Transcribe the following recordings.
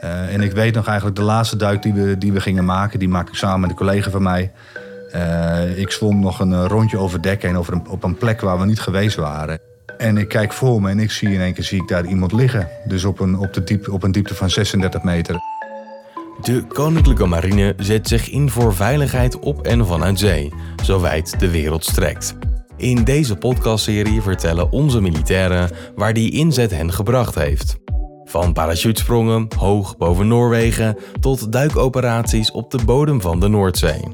Eh, en ik weet nog eigenlijk de laatste duik die we, die we gingen maken, die maak ik samen met een collega van mij. Eh, ik zwom nog een rondje over dek heen over op een plek waar we niet geweest waren. En ik kijk voor me en ik zie in één keer zie ik daar iemand liggen. Dus op een, op de diep, op een diepte van 36 meter. De Koninklijke Marine zet zich in voor veiligheid op en vanuit zee, zo wijd de wereld strekt. In deze podcastserie vertellen onze militairen waar die inzet hen gebracht heeft. Van parachutesprongen hoog boven Noorwegen tot duikoperaties op de bodem van de Noordzee.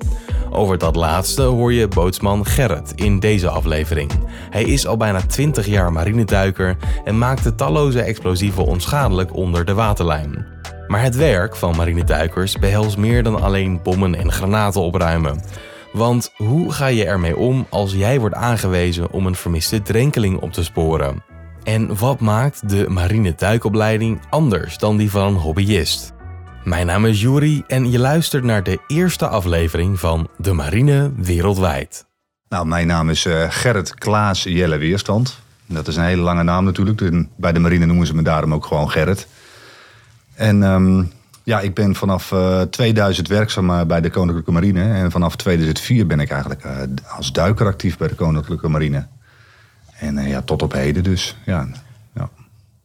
Over dat laatste hoor je bootsman Gerrit in deze aflevering. Hij is al bijna 20 jaar marineduiker en maakte talloze explosieven onschadelijk onder de waterlijn. Maar het werk van marineduikers behelst meer dan alleen bommen en granaten opruimen. Want hoe ga je ermee om als jij wordt aangewezen om een vermiste drenkeling op te sporen? En wat maakt de marine duikopleiding anders dan die van een hobbyist? Mijn naam is Juri en je luistert naar de eerste aflevering van De Marine Wereldwijd. Nou, mijn naam is uh, Gerrit Klaas Jelle Weerstand. Dat is een hele lange naam natuurlijk. Bij de marine noemen ze me daarom ook gewoon Gerrit. En ehm, ja, ik ben vanaf 2000 eh, werkzaam eh, bij de Koninklijke Marine. En vanaf 2004 ben ik eigenlijk als duiker actief bij de Koninklijke Marine. En ja, tot op heden dus, ja.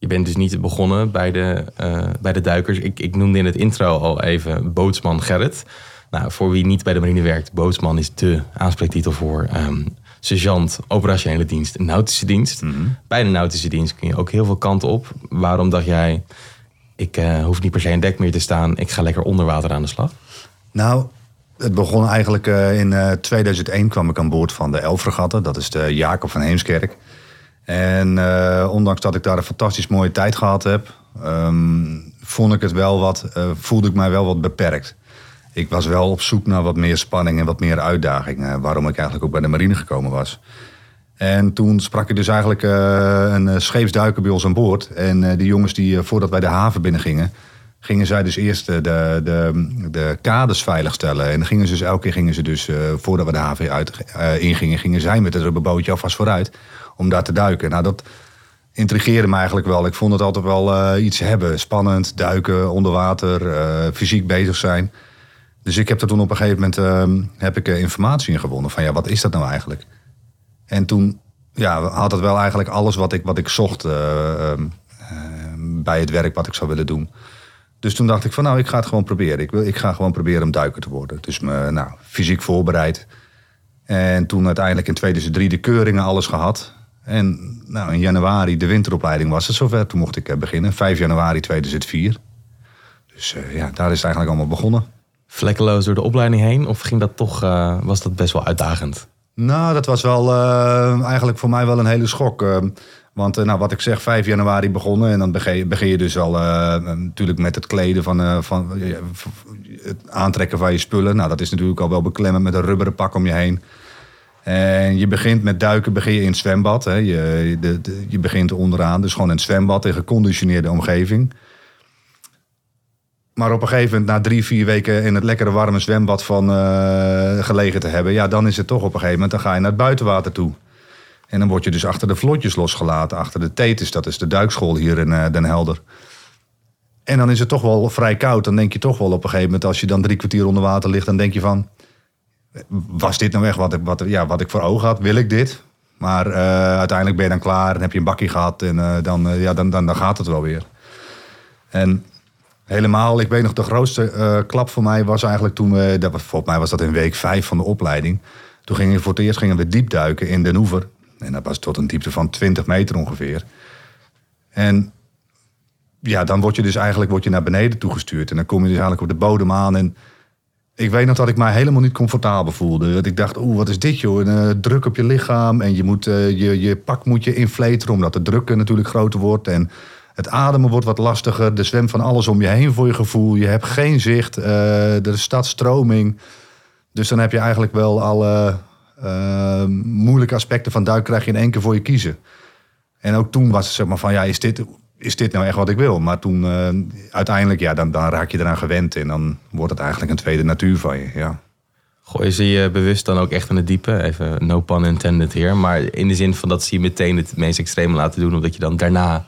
Je bent dus niet begonnen bij de, uh, bij de duikers. Ik, ik noemde in het intro al even bootsman Gerrit. Nou, voor wie niet bij de marine werkt, bootsman is de aanspreektitel voor um, sergeant operationele dienst, nautische dienst. Mhm. Bij de nautische dienst kun je ook heel veel kanten op. Waarom dacht jij, ik uh, hoef niet per se in dek meer te staan, ik ga lekker onder water aan de slag? Nou, het begon eigenlijk uh, in 2001 kwam ik aan boord van de Elfregatten. Dat is de Jacob van Heemskerk. En uh, ondanks dat ik daar een fantastisch mooie tijd gehad heb, um, vond ik het wel wat, voelde ik mij wel wat beperkt. Ik was wel op zoek naar wat meer spanning en wat meer uitdaging. Waarom ik eigenlijk ook bij de marine gekomen was. En toen sprak ik dus eigenlijk een scheepsduiker bij ons aan boord. En die jongens die voordat wij de haven binnengingen, gingen zij dus eerst de, de, de kades veiligstellen. En gingen ze dus elke keer gingen ze dus, voordat we de haven uit, ingingen, gingen zij met het rubberbootje alvast vooruit om daar te duiken. Nou, dat intrigeerde me eigenlijk wel. Ik vond het altijd wel iets hebben. Spannend, duiken, onder water, fysiek bezig zijn. Dus ik heb er toen op een gegeven moment uh, heb ik, informatie in gewonnen. Van ja, wat is dat nou eigenlijk? En toen ja, had het wel eigenlijk alles wat ik, wat ik zocht ehm, bij het werk wat ik zou willen doen. Dus toen dacht ik van nou, ik ga het gewoon proberen. Ik, wil, ik ga gewoon proberen om duiker te worden. Dus me nou, fysiek voorbereid. En toen uiteindelijk in 2003 de keuringen alles gehad. En nou, in januari, de winteropleiding was het zover. Toen mocht ik eh, beginnen, 5 januari 2004. Dus uh, ja, daar is het eigenlijk allemaal begonnen. Vlekkeloos door de opleiding heen? Of ging dat toch, uh, was dat best wel uitdagend? Nou, dat was wel uh, eigenlijk voor mij wel een hele schok. Want nou, wat ik zeg, 5 januari begonnen. En dan begin je, dus al natuurlijk met het kleden van, van het aantrekken van je spullen. Nou, dat is natuurlijk al wel beklemmend met een rubberen pak om je heen. En je begint met duiken, begin je in het zwembad. Hè. Je, de, je begint onderaan, dus gewoon in het zwembad in geconditioneerde omgeving. Maar op een gegeven moment, na drie, vier weken in het lekkere warme zwembad van gelegen te hebben, ja, dan is het toch op een gegeven moment, dan ga je naar het buitenwater toe. En dan word je dus achter de vlotjes losgelaten, achter de Thetis, dat is de duikschool hier in uh, Den Helder. En dan is het toch wel vrij koud. Dan denk je toch wel op een gegeven moment, als je dan drie kwartier onder water ligt, dan denk je van, was dit nou echt wat ik, wat, ja, wat ik voor ogen had? Wil ik dit? Maar uh, uiteindelijk ben je dan klaar en heb je een bakje gehad en uh, dan, ja, dan, dan, dan gaat het wel weer. En helemaal, ik weet nog, de grootste klap voor mij was eigenlijk toen we, dat, volgens mij was dat in week vijf van de opleiding. Toen gingen we voor het eerst gingen we diep duiken in Den Oever. En dat was tot een diepte van 20 meter ongeveer. En ja, dan word je dus eigenlijk word je naar beneden toegestuurd. En dan kom je dus eigenlijk op de bodem aan en ik weet nog dat ik mij helemaal niet comfortabel voelde. Dat ik dacht, oeh, wat is dit joh? Een, uh, druk op je lichaam en je, moet, uh, je, je pak moet je inflateren omdat de druk natuurlijk groter wordt. En het ademen wordt wat lastiger. Er zwemt van alles om je heen voor je gevoel. Je hebt geen zicht. Uh, er staat stroming. Dus dan heb je eigenlijk wel alle moeilijke aspecten van duik krijg je in één keer voor je kiezen. En ook toen was het zeg maar van, ja, is dit, is dit nou echt wat ik wil? Maar toen uh, uiteindelijk, ja, dan, dan raak je eraan gewend en dan wordt het eigenlijk een tweede natuur van je. Ja. Gooi ze je bewust dan ook echt in het diepe? Even no pun intended hier. Maar in de zin van dat ze je meteen het meest extreme laten doen, omdat je dan daarna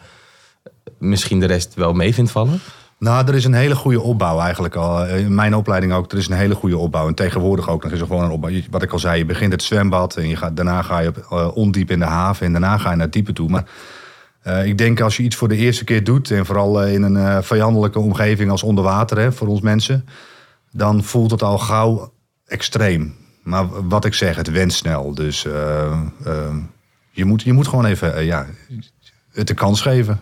misschien de rest wel mee vindt vallen? Nou, er is een hele goede opbouw eigenlijk al. In mijn opleiding ook, er is een hele goede opbouw. En tegenwoordig ook nog is er gewoon een opbouw. Wat ik al zei, je begint het zwembad en je gaat, daarna ga je op, uh, ondiep in de haven en daarna ga je naar diepe toe. Maar uh, ik denk als je iets voor de eerste keer doet, en vooral in een vijandelijke omgeving als onder water hè, voor ons mensen, dan voelt het al gauw extreem. Maar wat ik zeg, het went snel. Dus je, moet, je moet gewoon even ja, het de kans geven.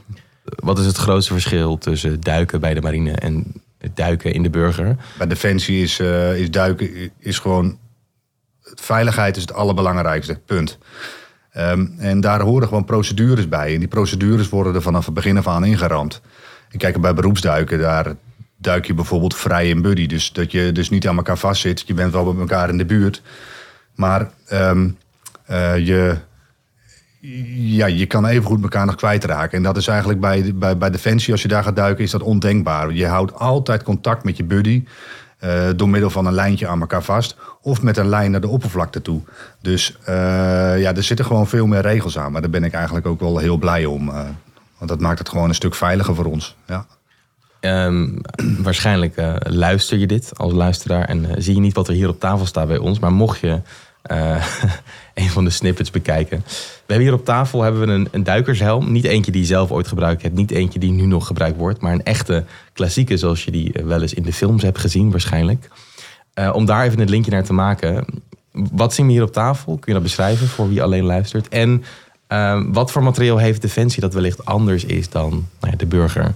Wat is het grootste verschil tussen duiken bij de marine en het duiken in de burger? Bij Defensie is, is duiken is gewoon... Veiligheid is het allerbelangrijkste, punt. Um, en daar horen gewoon procedures bij. En die procedures worden er vanaf het begin af aan ingeramd. En kijk, bij beroepsduiken, daar duik je bijvoorbeeld vrij in buddy. Dus dat je dus niet aan elkaar vastzit. Je bent wel met elkaar in de buurt. Maar um, uh, je, ja, je kan even goed elkaar nog kwijtraken. En dat is eigenlijk bij, bij, bij Defensie, als je daar gaat duiken, is dat ondenkbaar. Je houdt altijd contact met je buddy. Uh, door middel van een lijntje aan elkaar vast. Of met een lijn naar de oppervlakte toe. Dus uh, ja, er zitten gewoon veel meer regels aan. Maar daar ben ik eigenlijk ook wel heel blij om. Uh, want dat maakt het gewoon een stuk veiliger voor ons. Ja. Um, waarschijnlijk luister je dit als luisteraar en zie je niet wat er hier op tafel staat bij ons. Maar mocht je uh, een van de snippets bekijken. We hebben hier op tafel hebben we een, een, duikershelm. Niet eentje die je zelf ooit gebruikt hebt. Niet eentje die nu nog gebruikt wordt. Maar een echte klassieke zoals je die wel eens in de films hebt gezien waarschijnlijk. Uh, om daar even een linkje naar te maken. Wat zien we hier op tafel? Kun je dat beschrijven voor wie alleen luistert? En wat voor materiaal heeft Defensie dat wellicht anders is dan nou ja, de burger?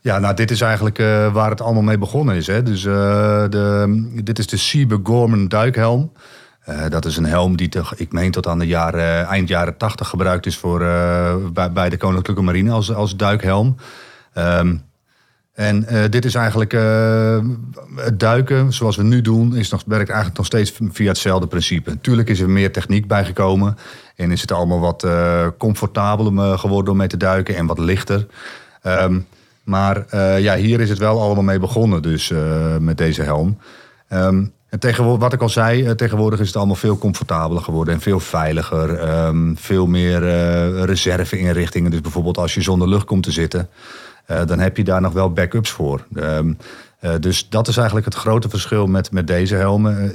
Ja, nou, dit is eigenlijk waar het allemaal mee begonnen is. Hè. Dus, de, dit is de Sieber Gorman duikhelm. Uh, dat is een helm die, ik meen, tot aan de jaren, eind jaren 80 gebruikt is voor, uh, bij, de Koninklijke Marine als, als duikhelm. Um, en dit is eigenlijk het duiken zoals we nu doen, is nog, werkt eigenlijk nog steeds via hetzelfde principe. Tuurlijk is er meer techniek bijgekomen en is het allemaal wat comfortabeler geworden om mee te duiken en wat lichter. Um, maar ja, hier is het wel allemaal mee begonnen, dus met deze helm. Um, en tegenwoordig, wat ik al zei, eh, tegenwoordig is het allemaal veel comfortabeler geworden en veel veiliger. Um, veel meer uh, reserve-inrichtingen. Dus bijvoorbeeld als je zonder lucht komt te zitten, uh, dan heb je daar nog wel backups voor. Um, uh, dus dat is eigenlijk het grote verschil met, met deze helmen.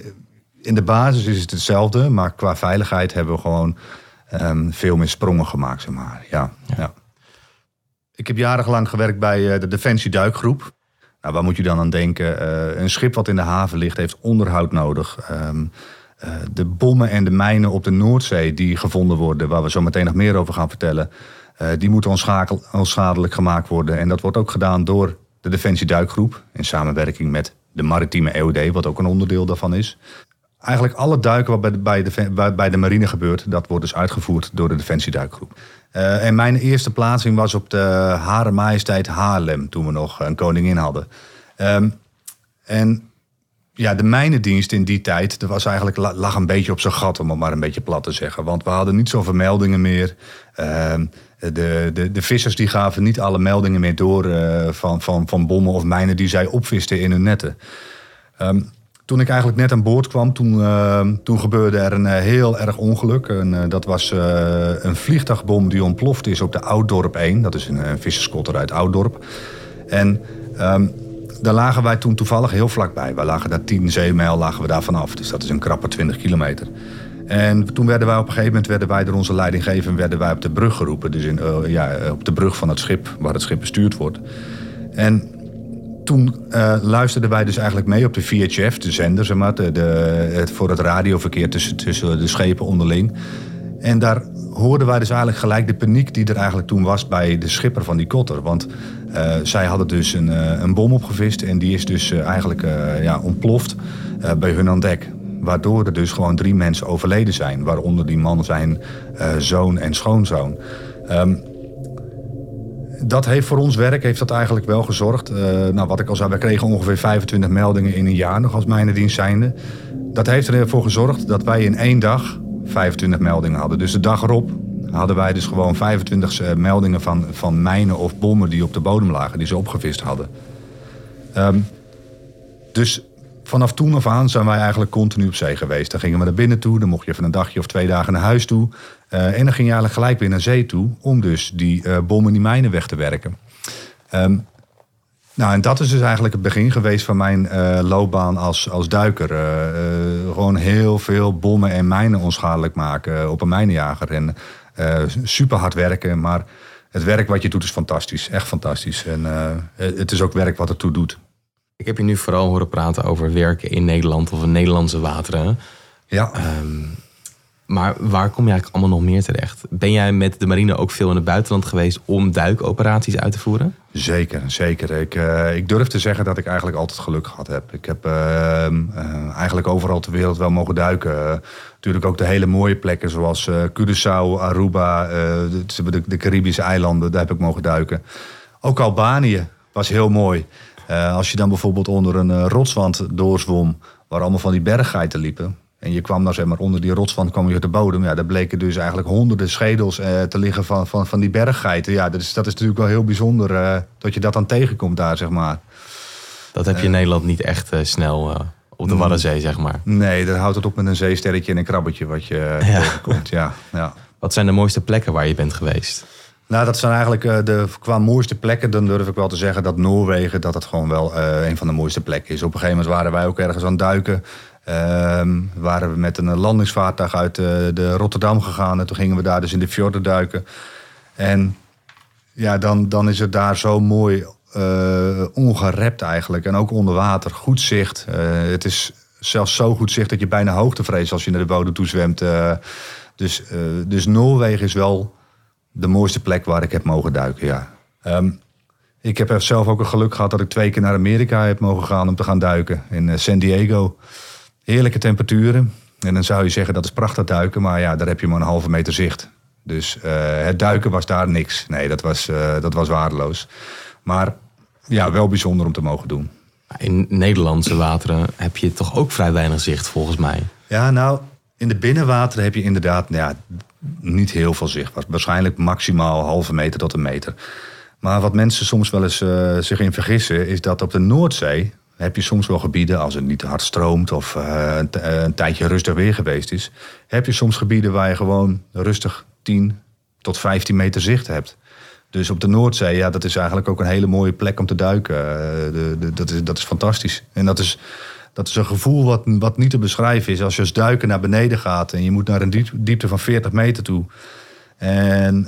in de basis is het hetzelfde, maar qua veiligheid hebben we gewoon um, veel meer sprongen gemaakt, zeg maar. Ja, ja. ja. Ik heb jarenlang gewerkt bij de Defensie Duikgroep. Nou, waar moet je dan aan denken? Uh, een schip wat in de haven ligt, heeft onderhoud nodig. Um, uh, de bommen en de mijnen op de Noordzee die gevonden worden, waar we zo meteen nog meer over gaan vertellen, uh, die moeten onschadelijk gemaakt worden. En dat wordt ook gedaan door de Defensie Duikgroep in samenwerking met de maritieme EOD, wat ook een onderdeel daarvan is. Eigenlijk alle duiken wat bij de, bij de, bij de marine gebeurt, dat wordt dus uitgevoerd door de Defensie Duikgroep. Uh, en mijn eerste plaatsing was op de Hare Majesteit Haarlem, toen we nog een koningin hadden. Um, en ja, de mijnendienst in die tijd, dat was eigenlijk, lag een beetje op zijn gat, om het maar een beetje plat te zeggen. Want we hadden niet zoveel meldingen meer. Uh, de, de, de vissers die gaven niet alle meldingen meer door uh, van, van, van bommen of mijnen die zij opvisten in hun netten. Um, toen ik eigenlijk net aan boord kwam, toen, uh, toen gebeurde er een uh, heel erg ongeluk. En, uh, dat was een vliegtuigbom die ontploft is op de Ouddorp 1. Dat is een, een visserskotter uit Ouddorp. En um, daar lagen wij toen toevallig heel vlakbij. Wij lagen daar 10 zeemijl lagen we daar vanaf. Dus dat is een krappe 20 kilometer. En toen werden wij op een gegeven moment werden wij door onze leidinggever werden wij op de brug geroepen. Dus in, ja, op de brug van het schip, waar het schip bestuurd wordt. En toen uh, luisterden wij dus eigenlijk mee op de VHF, de zender, zeg maar, de, het, voor het radioverkeer tussen, tussen de schepen onderling. En daar hoorden wij dus eigenlijk gelijk de paniek die er eigenlijk toen was bij de schipper van die kotter. Want uh, zij hadden dus een, uh, een bom opgevist en die is dus eigenlijk ja, ontploft bij hun aan dek. Waardoor er dus gewoon drie mensen overleden zijn. Waaronder die man zijn zoon en schoonzoon. Um, dat heeft voor ons werk heeft dat eigenlijk wel gezorgd. Uh, nou, wat ik al zei, we kregen ongeveer 25 meldingen in een jaar nog als mijnendienst zijnde. Dat heeft ervoor gezorgd dat wij in één dag 25 meldingen hadden. Dus de dag erop hadden wij dus gewoon 25 uh, meldingen van, van mijnen of bommen die op de bodem lagen, die ze opgevist hadden. Um, dus vanaf toen af aan zijn wij eigenlijk continu op zee geweest. Dan gingen we naar binnen toe, dan mocht je even een dagje of twee dagen naar huis toe. Uh, en dan ging je eigenlijk gelijk weer naar zee toe om dus die uh, bommen, die mijnen weg te werken. Um, Nou, en dat is dus eigenlijk het begin geweest van mijn uh, loopbaan als, als duiker. Gewoon heel veel bommen en mijnen onschadelijk maken op een mijnenjager. En super hard werken, maar het werk wat je doet is fantastisch. Echt fantastisch. En het is ook werk wat ertoe doet. Ik heb je nu vooral horen praten over werken in Nederland of in Nederlandse wateren. Ja. Um, maar waar kom je eigenlijk allemaal nog meer terecht? Ben jij met de marine ook veel in het buitenland geweest om duikoperaties uit te voeren? Zeker, zeker. Ik, uh, ik durf te zeggen dat ik eigenlijk altijd geluk gehad heb. Ik heb uh, uh, eigenlijk overal ter wereld wel mogen duiken. natuurlijk ook de hele mooie plekken zoals Curaçao, Aruba, de, de, Caribische eilanden. Daar heb ik mogen duiken. Ook Albanië was heel mooi. Als je dan bijvoorbeeld onder een rotswand doorzwom... waar allemaal van die berggeiten liepen en je kwam dan zeg maar onder die rotswand kwam je op de bodem. Ja, daar bleken dus eigenlijk honderden schedels eh, te liggen van, van, van die berggeiten. Ja, dat is, dat is natuurlijk wel heel bijzonder eh, dat je dat dan tegenkomt daar, zeg maar. Dat heb je in Nederland niet echt eh, snel op de mm. Waddenzee, zeg maar. Nee, dan houdt het op met een zeesterretje en een krabbetje wat je ja. tegenkomt. Ja, ja. Wat zijn de mooiste plekken waar je bent geweest? Nou, dat zijn eigenlijk de, qua mooiste plekken. Dan durf ik wel te zeggen dat Noorwegen dat het gewoon wel een van de mooiste plekken is. Op een gegeven moment waren wij ook ergens aan het duiken. Ehm, waren we met een landingsvaartuig uit de, de, Rotterdam gegaan. En toen gingen we daar dus in de fjorden duiken. En ja, dan, dan is het daar zo mooi uh, ongerept eigenlijk. En ook onder water. Goed zicht. Uh, het is zelfs zo goed zicht dat je bijna hoogtevrees als je naar de bodem toe zwemt. Uh, dus, dus Noorwegen is wel de mooiste plek waar ik heb mogen duiken, ja. Um, ik heb zelf ook een geluk gehad dat ik twee keer naar Amerika heb mogen gaan om te gaan duiken. In San Diego heerlijke temperaturen. En dan zou je zeggen dat is prachtig duiken, maar ja, daar heb je maar een halve meter zicht. Dus uh, het duiken was daar niks. Nee, dat was, uh, dat was waardeloos. Maar ja, wel bijzonder om te mogen doen. In Nederlandse wateren heb je toch ook vrij weinig zicht, volgens mij. Ja, nou, in de binnenwateren heb je inderdaad nou ja, niet heel veel zicht. Waarschijnlijk maximaal halve meter tot een meter. Maar wat mensen soms wel eens uh, zich in vergissen, is dat op de Noordzee, heb je soms wel gebieden, als het niet te hard stroomt of uh, een, tijdje rustig weer geweest is, heb je soms gebieden waar je gewoon rustig 10 tot 15 meter zicht hebt. Dus op de Noordzee, ja, dat is eigenlijk ook een hele mooie plek om te duiken. De, dat, is, dat is fantastisch. En dat is, dat is een gevoel wat, wat niet te beschrijven is. Als je als duiken naar beneden gaat en je moet naar een diepte van 40 meter toe. En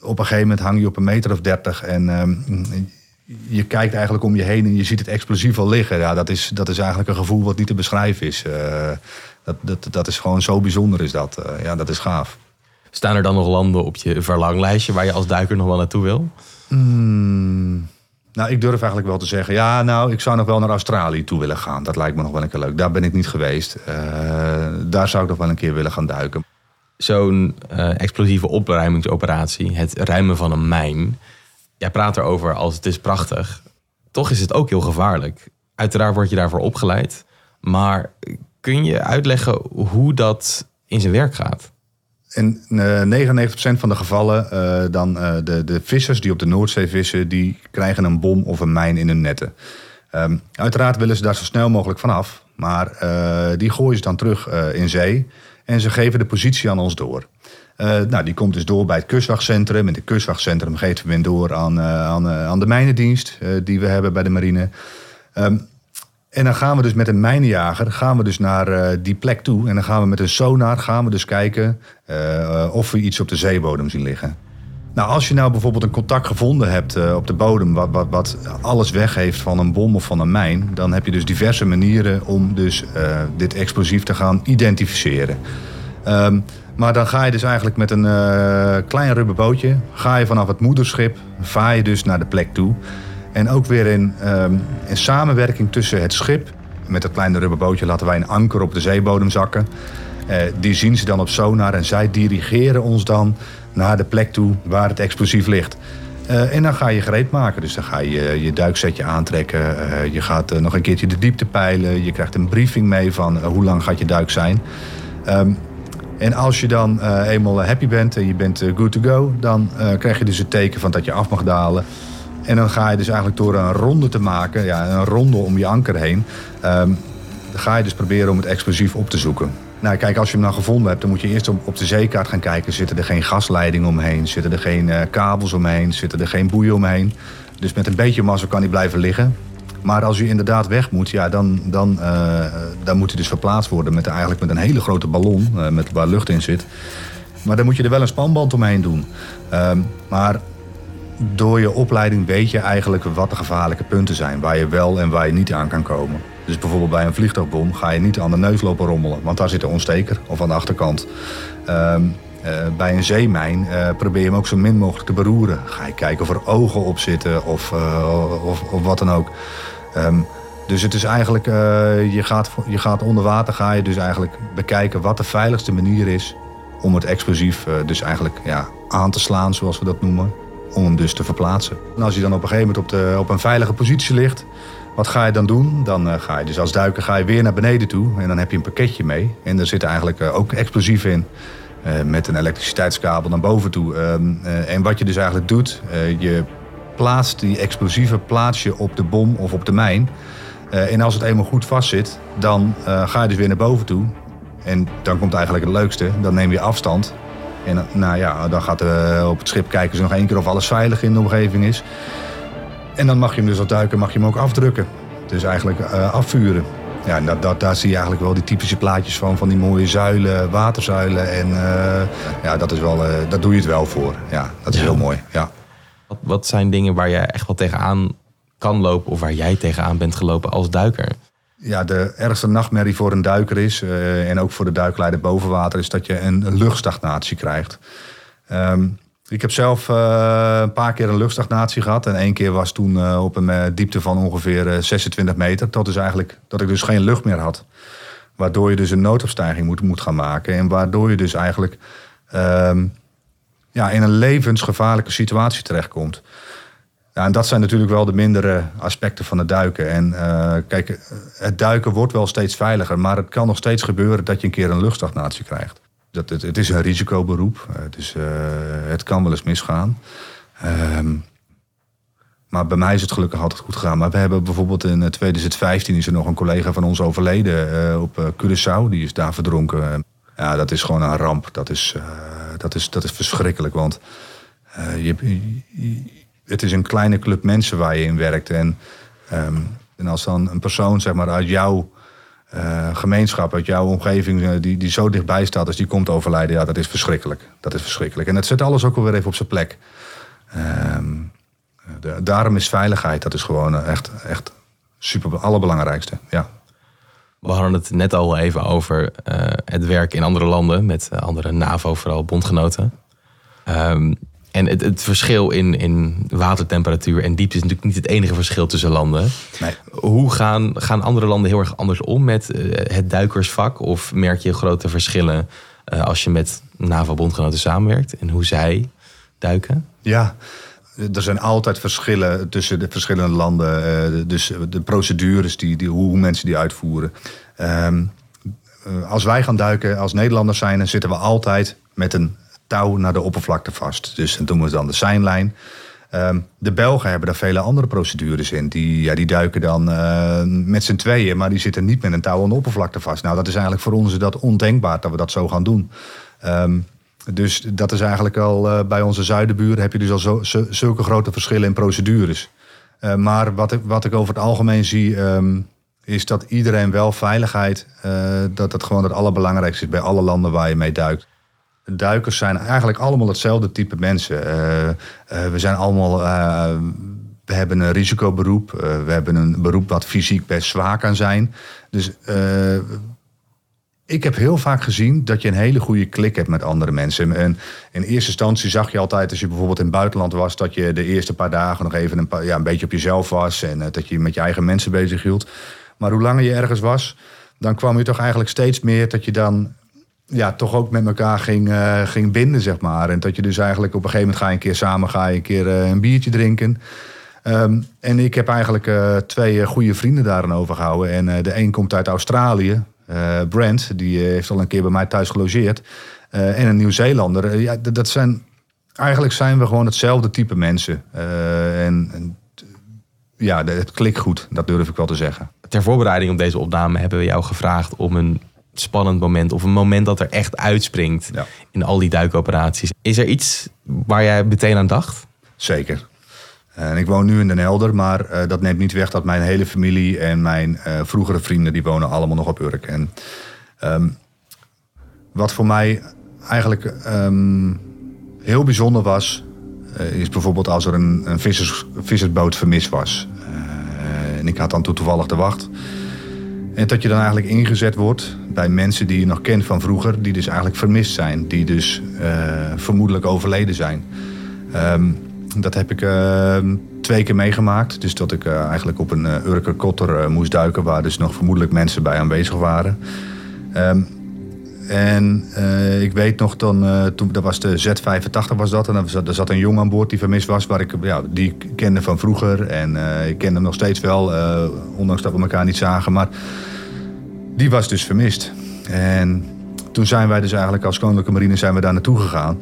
op een gegeven moment hang je op een meter of 30 en ehm, je kijkt eigenlijk om je heen en je ziet het explosief al liggen. Ja, dat, is, dat is eigenlijk een gevoel wat niet te beschrijven is. Uh, dat, dat, dat is gewoon zo bijzonder is dat. Uh, ja, dat is gaaf. Staan er dan nog landen op je verlanglijstje waar je als duiker nog wel naartoe wil? Mm, nou, ik durf eigenlijk wel te zeggen... ja, nou, ik zou nog wel naar Australië toe willen gaan. Dat lijkt me nog wel een keer leuk. Daar ben ik niet geweest. Uh, daar zou ik nog wel een keer willen gaan duiken. Zo'n explosieve opruimingsoperatie, het ruimen van een mijn jij praat erover als het is prachtig. Toch is het ook heel gevaarlijk. Uiteraard word je daarvoor opgeleid. Maar kun je uitleggen hoe dat in zijn werk gaat? In uh, eh, 99% van de gevallen, uh, dan uh, de, de vissers die op de Noordzee vissen, die krijgen een bom of een mijn in hun netten. Um, uiteraard willen ze daar zo snel mogelijk vanaf, maar die gooien ze dan terug in zee en ze geven de positie aan ons door. Nou, die komt dus door bij het kustwachtcentrum. En het kustwachtcentrum geeft hem door aan, aan, aan de mijnendienst die we hebben bij de marine. Um, en dan gaan we dus met een mijnenjager gaan we dus naar die plek toe. En dan gaan we met een sonar gaan we dus kijken of we iets op de zeebodem zien liggen. Nou, als je nou bijvoorbeeld een contact gevonden hebt op de bodem... Wat, wat, wat alles weggeeft van een bom of van een mijn... dan heb je dus diverse manieren om dus dit explosief te gaan identificeren. Um, maar dan ga je dus eigenlijk met een klein rubberbootje... ga je vanaf het moederschip, vaar je dus naar de plek toe. En ook weer in, um, in samenwerking tussen het schip... met het kleine rubberbootje laten wij een anker op de zeebodem zakken. Uh, die zien ze dan op sonar en zij dirigeren ons dan naar de plek toe waar het explosief ligt. Uh, en dan ga je gereed maken. Dus dan ga je je duiksetje aantrekken. Je gaat nog een keertje de diepte peilen. Je krijgt een briefing mee van hoe lang gaat je duik zijn. Um, en als je dan eenmaal happy bent en je bent good to go, dan krijg je dus het teken van dat je af mag dalen. En dan ga je dus eigenlijk door een ronde te maken, ja, een ronde om je anker heen, um, ga je dus proberen om het explosief op te zoeken. Nou, kijk, als je hem dan gevonden hebt, dan moet je eerst op, de zeekaart gaan kijken. Zitten er geen gasleidingen omheen? Zitten er geen kabels omheen? Zitten er geen boeien omheen? Dus met een beetje massa kan hij blijven liggen. Maar als u inderdaad weg moet, ja, dan, dan, uh, dan moet hij dus verplaatst worden met, eigenlijk met een hele grote ballon uh, met, waar lucht in zit. Maar dan moet je er wel een spanband omheen doen. Uh, maar door je opleiding weet je eigenlijk wat de gevaarlijke punten zijn. Waar je wel en waar je niet aan kan komen. Dus bijvoorbeeld bij een vliegtuigbom ga je niet aan de neus lopen rommelen. Want daar zit een ontsteker of aan de achterkant. Uh, bij een zeemijn uh, probeer je hem ook zo min mogelijk te beroeren. Ga je kijken of er ogen op zitten of, uh, of, wat dan ook. Um, dus het is eigenlijk, je, gaat, je gaat onder water, ga je dus eigenlijk bekijken wat de veiligste manier is om het explosief dus eigenlijk ja, aan te slaan, zoals we dat noemen om hem dus te verplaatsen. En als hij dan op een gegeven moment op, de, op een veilige positie ligt, wat ga je dan doen? Dan uh, ga je dus als duiker ga je weer naar beneden toe en dan heb je een pakketje mee. En daar zit eigenlijk uh, ook explosief in. Uh, met een elektriciteitskabel naar boven toe. Ehm, en wat je dus eigenlijk doet, je plaatst die explosieve plaats je op de bom of op de mijn. en als het eenmaal goed vastzit, dan ga je dus weer naar boven toe. En dan komt eigenlijk het leukste. Dan neem je afstand en nou ja, dan gaat er op het schip kijken ze nog één keer of alles veilig in de omgeving is. En dan mag je hem dus als duiker mag je hem ook afdrukken. Dus eigenlijk uh, afvuren. Ja, en dat, dat, daar zie je eigenlijk wel die typische plaatjes van, van die mooie zuilen, waterzuilen. En uh, ja, dat, is wel, uh, dat doe je het wel voor. Ja, dat is ja. heel mooi. Ja. Wat, wat zijn dingen waar je echt wel tegenaan kan lopen of waar jij tegenaan bent gelopen als duiker? Ja, de ergste nachtmerrie voor een duiker is, uh, en ook voor de duikleider boven water, is dat je een luchtstagnatie krijgt. Um, ik heb zelf uh, een paar keer een luchtstagnatie gehad. En één keer was toen uh, op een diepte van ongeveer 26 meter. Dat is eigenlijk dat ik dus geen lucht meer had. Waardoor je dus een noodopstijging moet, moet gaan maken. En waardoor je dus eigenlijk um, ja, in een levensgevaarlijke situatie terechtkomt. Ja, en dat zijn natuurlijk wel de mindere aspecten van het duiken. En uh, kijk, het duiken wordt wel steeds veiliger, maar het kan nog steeds gebeuren dat je een keer een luchtstagnatie krijgt. Dat, het, het is een risicoberoep, het, uh, het kan wel eens misgaan. Um, maar bij mij is het gelukkig altijd goed gegaan. Maar we hebben bijvoorbeeld in 2015 is er nog een collega van ons overleden op Curaçao. Die is daar verdronken. Ja, dat is gewoon een ramp. Dat is, dat is, dat is verschrikkelijk, want je, je het is een kleine club mensen waar je in werkt. En, um, en als dan een persoon zeg maar, uit jouw uh, gemeenschap, uit jouw omgeving, uh, die, die zo dichtbij staat als die komt overlijden, ja, dat is verschrikkelijk. Dat is verschrikkelijk. En het zet alles ook alweer even op zijn plek. Um, de, daarom is veiligheid, dat is gewoon echt, echt super, allerbelangrijkste. Ja. We hadden het net al even over het werk in andere landen, met andere NAVO, vooral bondgenoten. Um, en het, het, verschil in, in watertemperatuur en diepte is natuurlijk niet het enige verschil tussen landen. Nee. Hoe gaan, gaan andere landen heel erg anders om met uh, het duikersvak? Of merk je grote verschillen uh, als je met NAVO-bondgenoten samenwerkt en hoe zij duiken? Ja, er zijn altijd verschillen tussen de verschillende landen. Uh, dus de procedures, die, die, hoe mensen die uitvoeren. Um, als wij gaan duiken als Nederlanders zijn, dan zitten we altijd met een naar de oppervlakte vast. Dus dat doen we dan de seinlijn. Um, de Belgen hebben daar vele andere procedures in. Die, ja, die duiken dan uh, met z'n tweeën, maar die zitten niet met een touw aan de oppervlakte vast. Nou, dat is eigenlijk voor ons dat ondenkbaar dat we dat zo gaan doen. Um, dus dat is eigenlijk al uh, bij onze zuidenburen heb je dus al zo, zulke grote verschillen in procedures. Uh, maar wat ik, wat ik over het algemeen zie, um, is dat iedereen wel veiligheid, dat dat gewoon het allerbelangrijkste is bij alle landen waar je mee duikt duikers zijn eigenlijk allemaal hetzelfde type mensen. Uh, uh, we zijn allemaal. Uh, we hebben een risicoberoep. we hebben een beroep wat fysiek best zwaar kan zijn. Dus ik heb heel vaak gezien dat je een hele goede klik hebt met andere mensen. En in eerste instantie zag je altijd, als je bijvoorbeeld in het buitenland was, dat je de eerste paar dagen nog even een beetje op jezelf was. En dat je met je eigen mensen bezig hield. Maar hoe langer je ergens was, dan kwam je toch eigenlijk steeds meer dat je dan ja, toch ook met elkaar ging, uh, ging binden, zeg maar. En dat je dus eigenlijk op een gegeven moment ga je een keer samen ga je een keer uh, een biertje drinken. Um, en ik heb eigenlijk uh, twee goede vrienden daarin overgehouden. En de een komt uit Australië, Brent, die heeft al een keer bij mij thuis gelogeerd. en een Nieuw-Zeelander. ja, dat zijn, eigenlijk zijn we gewoon hetzelfde type mensen. en, en ja, het klikt goed, dat durf ik wel te zeggen. Ter voorbereiding op deze opname hebben we jou gevraagd om een spannend moment of een moment dat er echt uitspringt in al die duikoperaties. Is er iets waar jij meteen aan dacht? Zeker. En ik woon nu in Den Helder, maar dat neemt niet weg dat mijn hele familie en mijn vroegere vrienden, die wonen allemaal nog op Urk. En ehm, wat voor mij eigenlijk ehm, heel bijzonder was, is bijvoorbeeld als er een, een vissers, vissersboot vermist was. en ik had dan toevallig de wacht. En dat je dan eigenlijk ingezet wordt bij mensen die je nog kent van vroeger, die dus eigenlijk vermist zijn, die dus uh, vermoedelijk overleden zijn. Um, dat heb ik uh, twee keer meegemaakt. Dus dat ik uh, eigenlijk op een uh, Urker Kotter moest duiken, waar dus nog vermoedelijk mensen bij aanwezig waren. Um, en ik weet nog, dan, toen, dat was de Z85 was dat. En er zat, er zat een jongen aan boord die vermist was, waar ik, ja, die kende van vroeger. En ik kende hem nog steeds wel, ondanks dat we elkaar niet zagen. Maar die was dus vermist. En toen zijn wij dus eigenlijk als Koninklijke Marine zijn we daar naartoe gegaan.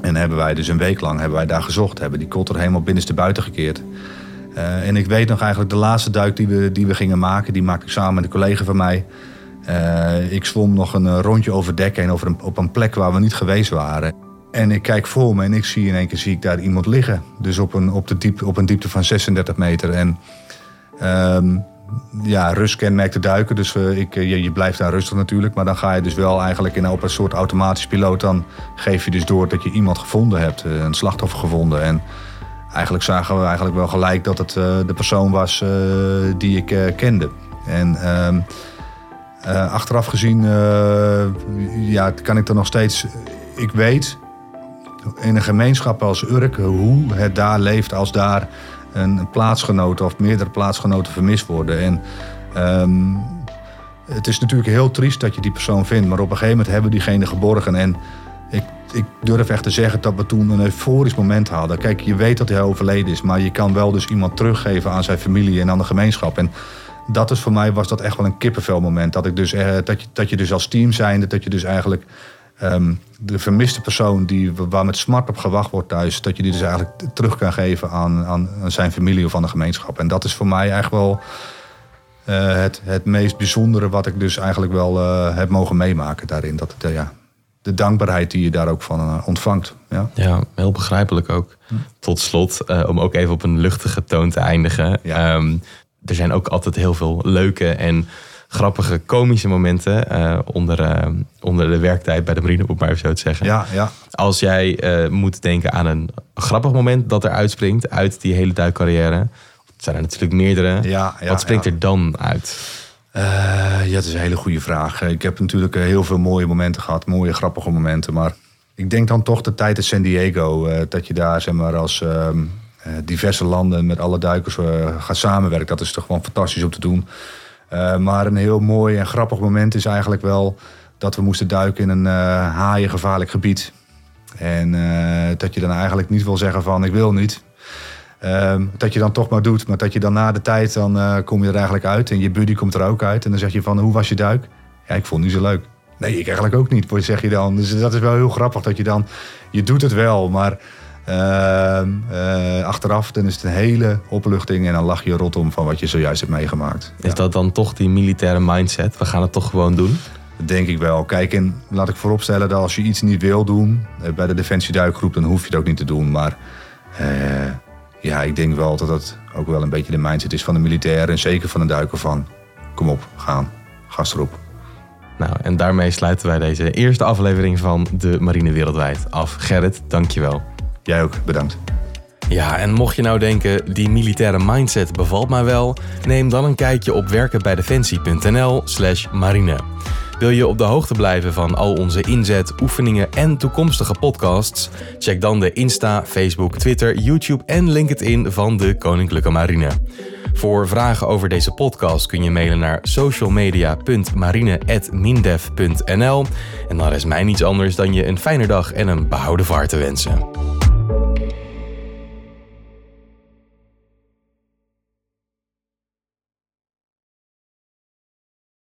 En hebben wij dus een week lang hebben wij daar gezocht. Hebben die kotter helemaal binnenste buiten gekeerd. En ik weet nog eigenlijk de laatste duik die we, die we gingen maken. Die maakte ik samen met een collega van mij. Uh, ik zwom nog een rondje over dek heen over een, op een plek waar we niet geweest waren. En ik kijk voor me en ik zie in één keer zie ik daar iemand liggen. Dus op een, op de diep, op een diepte van 36 meter. En uh, ja, rust kenmerkt duiken. Dus uh, ik, je, je, blijft daar rustig natuurlijk. Maar dan ga je dus wel eigenlijk in, op een soort automatisch piloot. Dan geef je dus door dat je iemand gevonden hebt. Een slachtoffer gevonden. En eigenlijk zagen we eigenlijk wel gelijk dat het de persoon was die ik kende. En ehm, achteraf gezien ja, kan ik er nog steeds... Ik weet in een gemeenschap als Urk hoe het daar leeft als daar een plaatsgenoot of meerdere plaatsgenoten vermist worden. En um, het is natuurlijk heel triest dat je die persoon vindt, maar op een gegeven moment hebben we diegene geborgen. En ik, ik durf echt te zeggen dat we toen een euforisch moment hadden. Kijk, je weet dat hij overleden is, maar je kan wel dus iemand teruggeven aan zijn familie en aan de gemeenschap. En dat is voor mij was dat echt wel een kippenvelmoment. Dat, ik dus, eh, dat, je, dat je dus als team zijnde, dat je dus eigenlijk Um, de vermiste persoon die, waar met smart op gewacht wordt thuis, dat je die dus eigenlijk terug kan geven aan, aan, zijn familie of aan de gemeenschap. En dat is voor mij eigenlijk wel uh, het, het meest bijzondere wat ik dus eigenlijk wel uh, heb mogen meemaken daarin. Dat uh, ja, de dankbaarheid die je daar ook van ontvangt. Ja. ja, heel begrijpelijk ook. Hm. Tot slot, om ook even op een luchtige toon te eindigen. Ja. Um, er zijn ook altijd heel veel leuke en grappige, komische momenten uh, onder, uh, onder de werktijd bij de marine, moet maar even zo te zeggen. Ja, ja. Als jij uh, moet denken aan een grappig moment dat er uitspringt uit die hele duikcarrière. Het zijn er natuurlijk meerdere. Ja, ja, Wat springt er dan uit? ja, dat is een hele goede vraag. Ik heb natuurlijk heel veel mooie momenten gehad, mooie grappige momenten. Maar ik denk dan toch de tijd in San Diego. dat je daar zeg maar als ehm, diverse landen met alle duikers gaat samenwerken. Dat is toch gewoon fantastisch om te doen. Uh, maar een heel mooi en grappig moment is eigenlijk wel dat we moesten duiken in een haaiengevaarlijk gebied. En dat je dan eigenlijk niet wil zeggen van ik wil niet. Ehm, dat je dan toch maar doet. Maar dat je dan na de tijd, dan kom je er eigenlijk uit. En je buddy komt er ook uit. En dan zeg je van hoe was je duik? Ja, ik vond het niet zo leuk. Nee, ik eigenlijk ook niet, zeg je dan. Dus dat is wel heel grappig dat je dan... Je doet het wel, maar achteraf dan is het een hele opluchting en dan lach je rot om van wat je zojuist hebt meegemaakt. Is dat dan toch die militaire mindset? We gaan het toch gewoon doen? Dat denk ik wel. Kijk, en laat ik vooropstellen dat als je iets niet wil doen eh, bij de Defensie Duikgroep, dan hoef je het ook niet te doen. Maar uh, ja, ik denk wel dat dat ook wel een beetje de mindset is van de militair en zeker van de duiker van kom op, gaan, gas erop. Nou, en daarmee sluiten wij deze eerste aflevering van de Marine Wereldwijd af. Gerrit, dankjewel. Jij ook, bedankt. Ja, en mocht je nou denken, die militaire mindset bevalt mij wel, neem dan een kijkje op werkenbijdefensie.nl/slash marine. Wil je op de hoogte blijven van al onze inzet, oefeningen en toekomstige podcasts? Check dan de Insta, Facebook, Twitter, YouTube en LinkedIn van de Koninklijke Marine. Voor vragen over deze podcast kun je mailen naar socialmedia.marine.mindef.nl. En dan rest mij niets anders dan je een fijne dag en een behouden vaart te wensen.